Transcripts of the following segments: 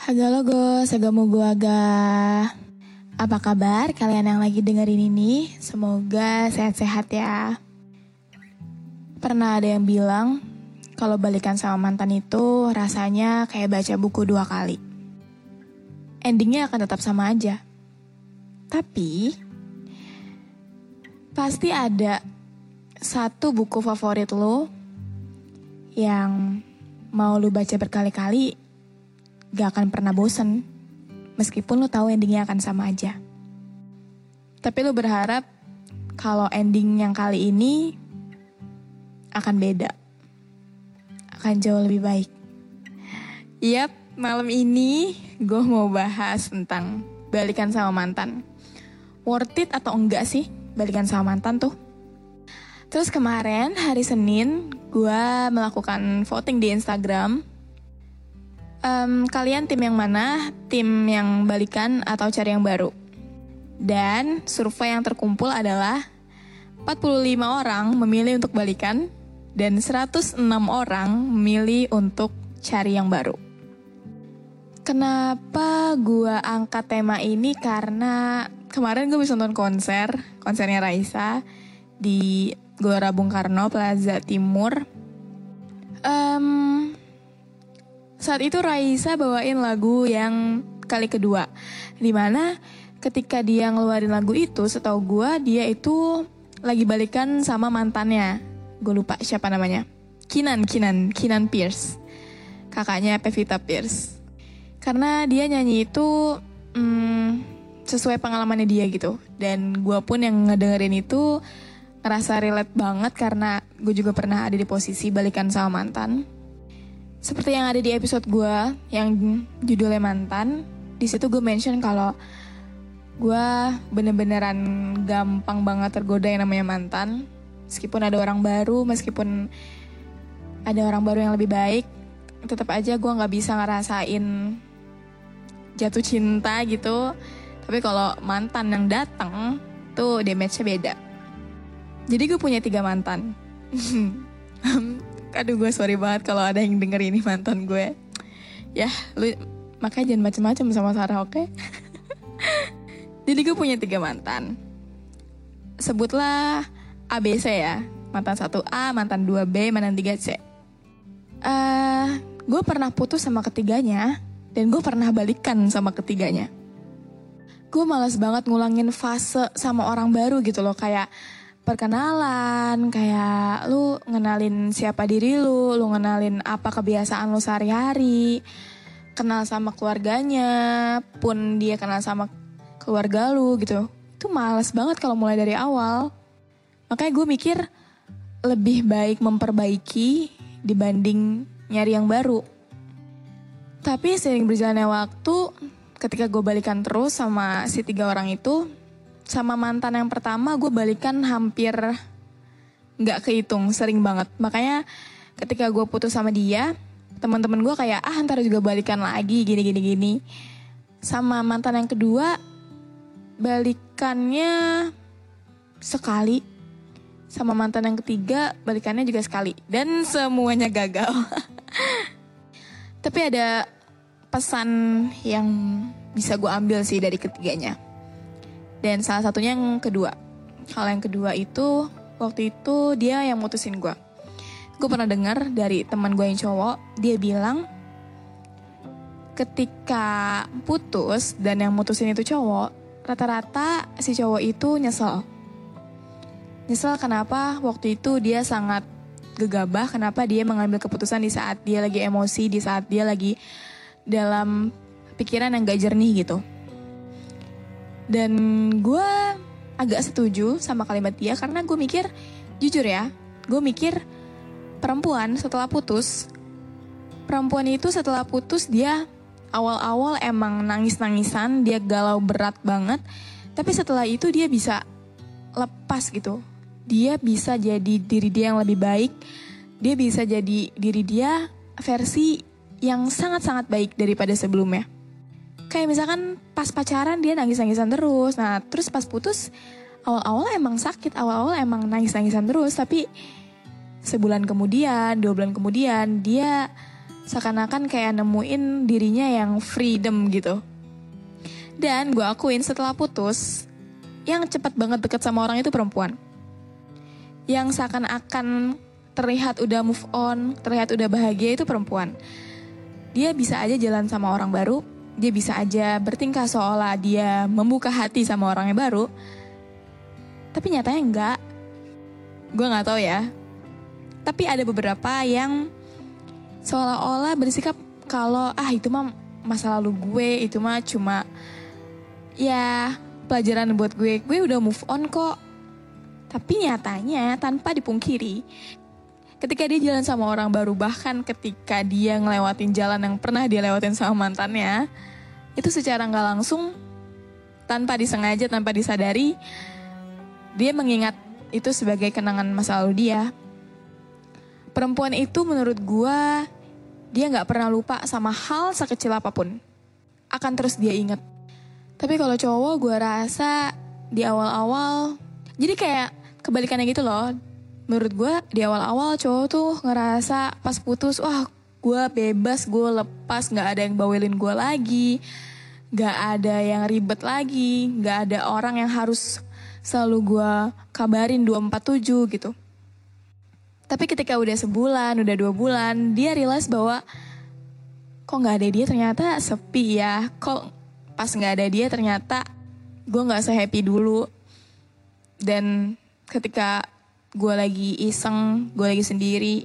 Haga logo, gua ga. Apa kabar kalian yang lagi dengerin ini? Semoga sehat-sehat ya. Pernah ada yang bilang kalau balikan sama mantan itu rasanya kayak baca buku dua kali. Endingnya akan tetap sama aja. Tapi pasti ada satu buku favorit lo yang mau lu baca berkali-kali gak akan pernah bosen. Meskipun lo tahu endingnya akan sama aja. Tapi lo berharap kalau ending yang kali ini akan beda. Akan jauh lebih baik. Yap, malam ini gue mau bahas tentang balikan sama mantan. Worth it atau enggak sih balikan sama mantan tuh? Terus kemarin hari Senin gue melakukan voting di Instagram um, kalian tim yang mana? Tim yang balikan atau cari yang baru? Dan survei yang terkumpul adalah 45 orang memilih untuk balikan dan 106 orang memilih untuk cari yang baru. Kenapa gue angkat tema ini? Karena kemarin gue bisa nonton konser, konsernya Raisa di Gelora Bung Karno Plaza Timur. Um, saat itu Raisa bawain lagu yang kali kedua. Di mana ketika dia ngeluarin lagu itu, setahu gue dia itu lagi balikan sama mantannya. Gue lupa siapa namanya. Kinan, Kinan, Kinan Pierce. Kakaknya Pevita Pierce. Karena dia nyanyi itu hmm, sesuai pengalamannya dia gitu. Dan gue pun yang ngedengerin itu ngerasa relate banget karena gue juga pernah ada di posisi balikan sama mantan seperti yang ada di episode gue yang judulnya mantan, di situ gue mention kalau gue bener-beneran gampang banget tergoda yang namanya mantan. Meskipun ada orang baru, meskipun ada orang baru yang lebih baik, tetap aja gue nggak bisa ngerasain jatuh cinta gitu. Tapi kalau mantan yang datang tuh damage-nya beda. Jadi gue punya tiga mantan. aduh gue sorry banget kalau ada yang denger ini mantan gue. Ya lu makanya jangan macem-macem sama Sarah oke? Okay? jadi gue punya tiga mantan. Sebutlah ABC ya. Mantan 1A mantan 2B mantan 3C uh, gue pernah putus sama ketiganya dan gue pernah balikan sama ketiganya. Gue malas banget ngulangin fase sama orang baru gitu loh kayak perkenalan, kayak lu ngenalin siapa diri lu, lu ngenalin apa kebiasaan lu sehari-hari, kenal sama keluarganya, pun dia kenal sama keluarga lu gitu. Itu males banget kalau mulai dari awal. Makanya gue mikir lebih baik memperbaiki dibanding nyari yang baru. Tapi sering berjalannya waktu, ketika gue balikan terus sama si tiga orang itu, sama mantan yang pertama gue balikan hampir nggak kehitung sering banget. Makanya ketika gue putus sama dia teman-teman gue kayak ah ntar juga balikan lagi gini gini gini. Sama mantan yang kedua balikannya sekali. Sama mantan yang ketiga balikannya juga sekali. Dan semuanya gagal. Tapi ada pesan yang bisa gue ambil sih dari ketiganya dan salah satunya yang kedua. Hal yang kedua itu waktu itu dia yang mutusin gue. gue pernah dengar dari teman gue yang cowok dia bilang ketika putus dan yang mutusin itu cowok rata-rata si cowok itu nyesel nyesel kenapa waktu itu dia sangat gegabah kenapa dia mengambil keputusan di saat dia lagi emosi di saat dia lagi dalam pikiran yang gak jernih gitu dan gue agak setuju sama kalimat dia karena gue mikir jujur ya gue mikir perempuan setelah putus perempuan itu setelah putus dia awal-awal emang nangis-nangisan, dia galau berat banget. Tapi setelah itu dia bisa lepas gitu. Dia bisa jadi diri dia yang lebih baik. Dia bisa jadi diri dia versi yang sangat-sangat baik daripada sebelumnya. Kayak misalkan pas pacaran dia nangis-nangisan terus. Nah, terus pas putus awal-awal emang sakit, awal-awal emang nangis-nangisan terus, tapi sebulan kemudian, dua bulan kemudian dia seakan-akan kayak nemuin dirinya yang freedom gitu. Dan gue akuin setelah putus, yang cepat banget deket sama orang itu perempuan. Yang seakan-akan terlihat udah move on, terlihat udah bahagia itu perempuan. Dia bisa aja jalan sama orang baru, dia bisa aja bertingkah seolah dia membuka hati sama orang yang baru. Tapi nyatanya enggak. Gue gak tahu ya. Tapi ada beberapa yang seolah-olah bersikap kalau ah itu mah masa lalu gue itu mah cuma ya pelajaran buat gue gue udah move on kok tapi nyatanya tanpa dipungkiri ketika dia jalan sama orang baru bahkan ketika dia ngelewatin jalan yang pernah dia lewatin sama mantannya itu secara nggak langsung tanpa disengaja tanpa disadari dia mengingat itu sebagai kenangan masa lalu dia perempuan itu menurut gue dia nggak pernah lupa sama hal sekecil apa pun. Akan terus dia inget. Tapi kalau cowok gue rasa di awal-awal, jadi kayak kebalikannya gitu loh. Menurut gue di awal-awal cowok tuh ngerasa pas putus, wah gue bebas, gue lepas, nggak ada yang bawelin gue lagi, nggak ada yang ribet lagi, nggak ada orang yang harus selalu gue kabarin 247 gitu. Tapi ketika udah sebulan, udah dua bulan, dia realize bahwa kok nggak ada dia ternyata sepi ya. Kok pas nggak ada dia ternyata gue nggak sehappy dulu. Dan ketika gue lagi iseng, gue lagi sendiri,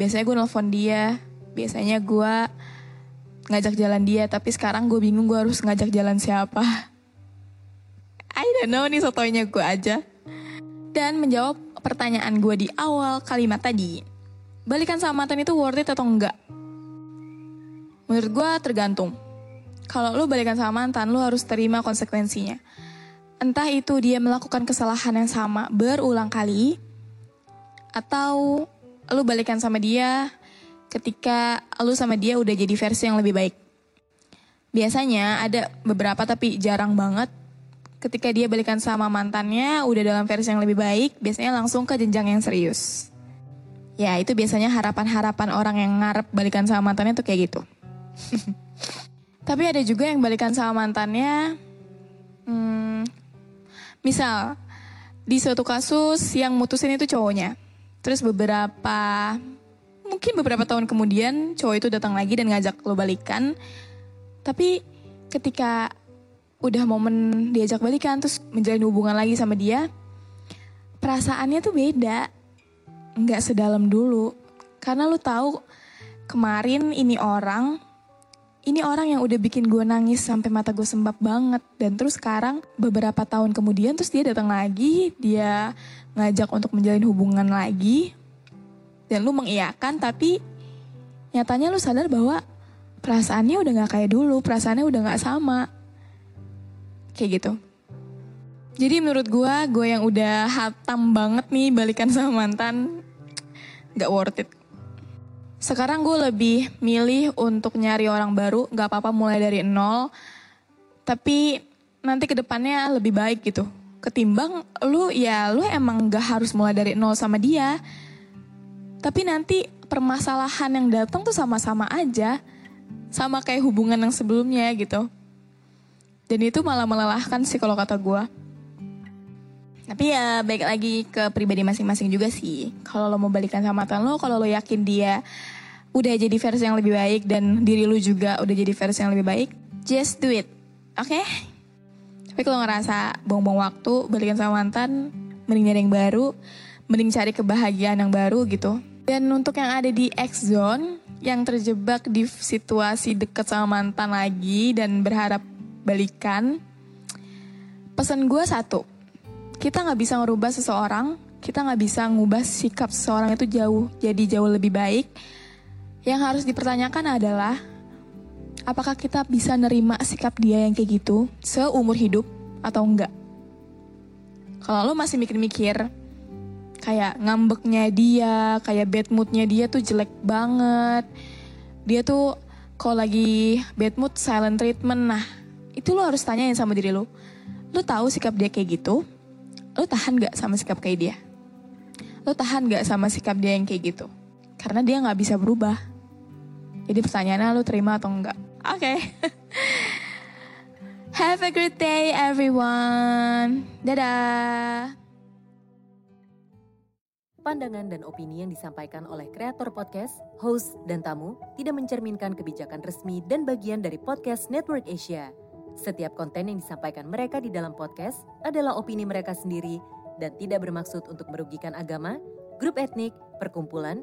biasanya gue nelfon dia, biasanya gue ngajak jalan dia, tapi sekarang gue bingung gue harus ngajak jalan siapa. I don't know nih sotonya gue aja. Dan menjawab pertanyaan gue di awal kalimat tadi, balikan sama mantan itu worth it atau enggak? Menurut gue tergantung. Kalau lu balikan sama mantan, lu harus terima konsekuensinya. Entah itu dia melakukan kesalahan yang sama berulang kali, atau lu balikan sama dia ketika lu sama dia udah jadi versi yang lebih baik. Biasanya ada beberapa tapi jarang banget ketika dia balikan sama mantannya udah dalam versi yang lebih baik, biasanya langsung ke jenjang yang serius. Ya itu biasanya harapan-harapan orang yang ngarep balikan sama mantannya tuh kayak gitu. Tapi ada juga yang balikan sama mantannya, hmm, misal di suatu kasus yang mutusin itu cowoknya. Terus beberapa, mungkin beberapa tahun kemudian cowok itu datang lagi dan ngajak lo balikan. Tapi ketika udah momen diajak balikan terus menjalin hubungan lagi sama dia perasaannya tuh beda nggak sedalam dulu karena lu tahu kemarin ini orang ini orang yang udah bikin gue nangis sampai mata gue sembab banget. Dan terus sekarang beberapa tahun kemudian terus dia datang lagi. Dia ngajak untuk menjalin hubungan lagi. Dan lu mengiyakan tapi nyatanya lu sadar bahwa perasaannya udah nggak kayak dulu. Perasaannya udah nggak sama. Kayak gitu. Jadi menurut gue, gue yang udah hatam banget nih balikan sama mantan, gak worth it. Sekarang gue lebih milih untuk nyari orang baru, gak apa-apa mulai dari nol. Tapi nanti ke depannya lebih baik gitu. Ketimbang lu ya lu emang gak harus mulai dari nol sama dia. Tapi nanti permasalahan yang datang tuh sama-sama aja. Sama kayak hubungan yang sebelumnya gitu. Dan itu malah melelahkan sih kalau kata gue. Tapi ya baik lagi ke pribadi masing-masing juga sih. Kalau lo mau balikan sama mantan lo, kalau lo yakin dia udah jadi versi yang lebih baik dan diri lo juga udah jadi versi yang lebih baik, just do it. Oke? Okay? Tapi kalau ngerasa buang-buang waktu, balikan sama mantan, mending nyari yang baru, mending cari kebahagiaan yang baru gitu. Dan untuk yang ada di X zone, yang terjebak di situasi deket sama mantan lagi dan berharap balikan, pesan gue satu, kita nggak bisa ngerubah seseorang, kita nggak bisa ngubah sikap seseorang itu jauh, jadi jauh lebih baik. Yang harus dipertanyakan adalah, apakah kita bisa nerima sikap dia yang kayak gitu seumur hidup atau enggak? Kalau lo masih mikir-mikir, kayak ngambeknya dia, kayak bad moodnya dia tuh jelek banget. Dia tuh kalau lagi bad mood silent treatment, nah itu lo harus tanyain sama diri lo. Lo tahu sikap dia kayak gitu? lo tahan gak sama sikap kayak dia? Lo tahan gak sama sikap dia yang kayak gitu? Karena dia gak bisa berubah. Jadi pertanyaannya lo terima atau enggak? Oke. Okay. Have a great day everyone. Dadah. Pandangan dan opini yang disampaikan oleh kreator podcast, host, dan tamu tidak mencerminkan kebijakan resmi dan bagian dari podcast Network Asia. Setiap konten yang disampaikan mereka di dalam podcast adalah opini mereka sendiri dan tidak bermaksud untuk merugikan agama, grup etnik, perkumpulan,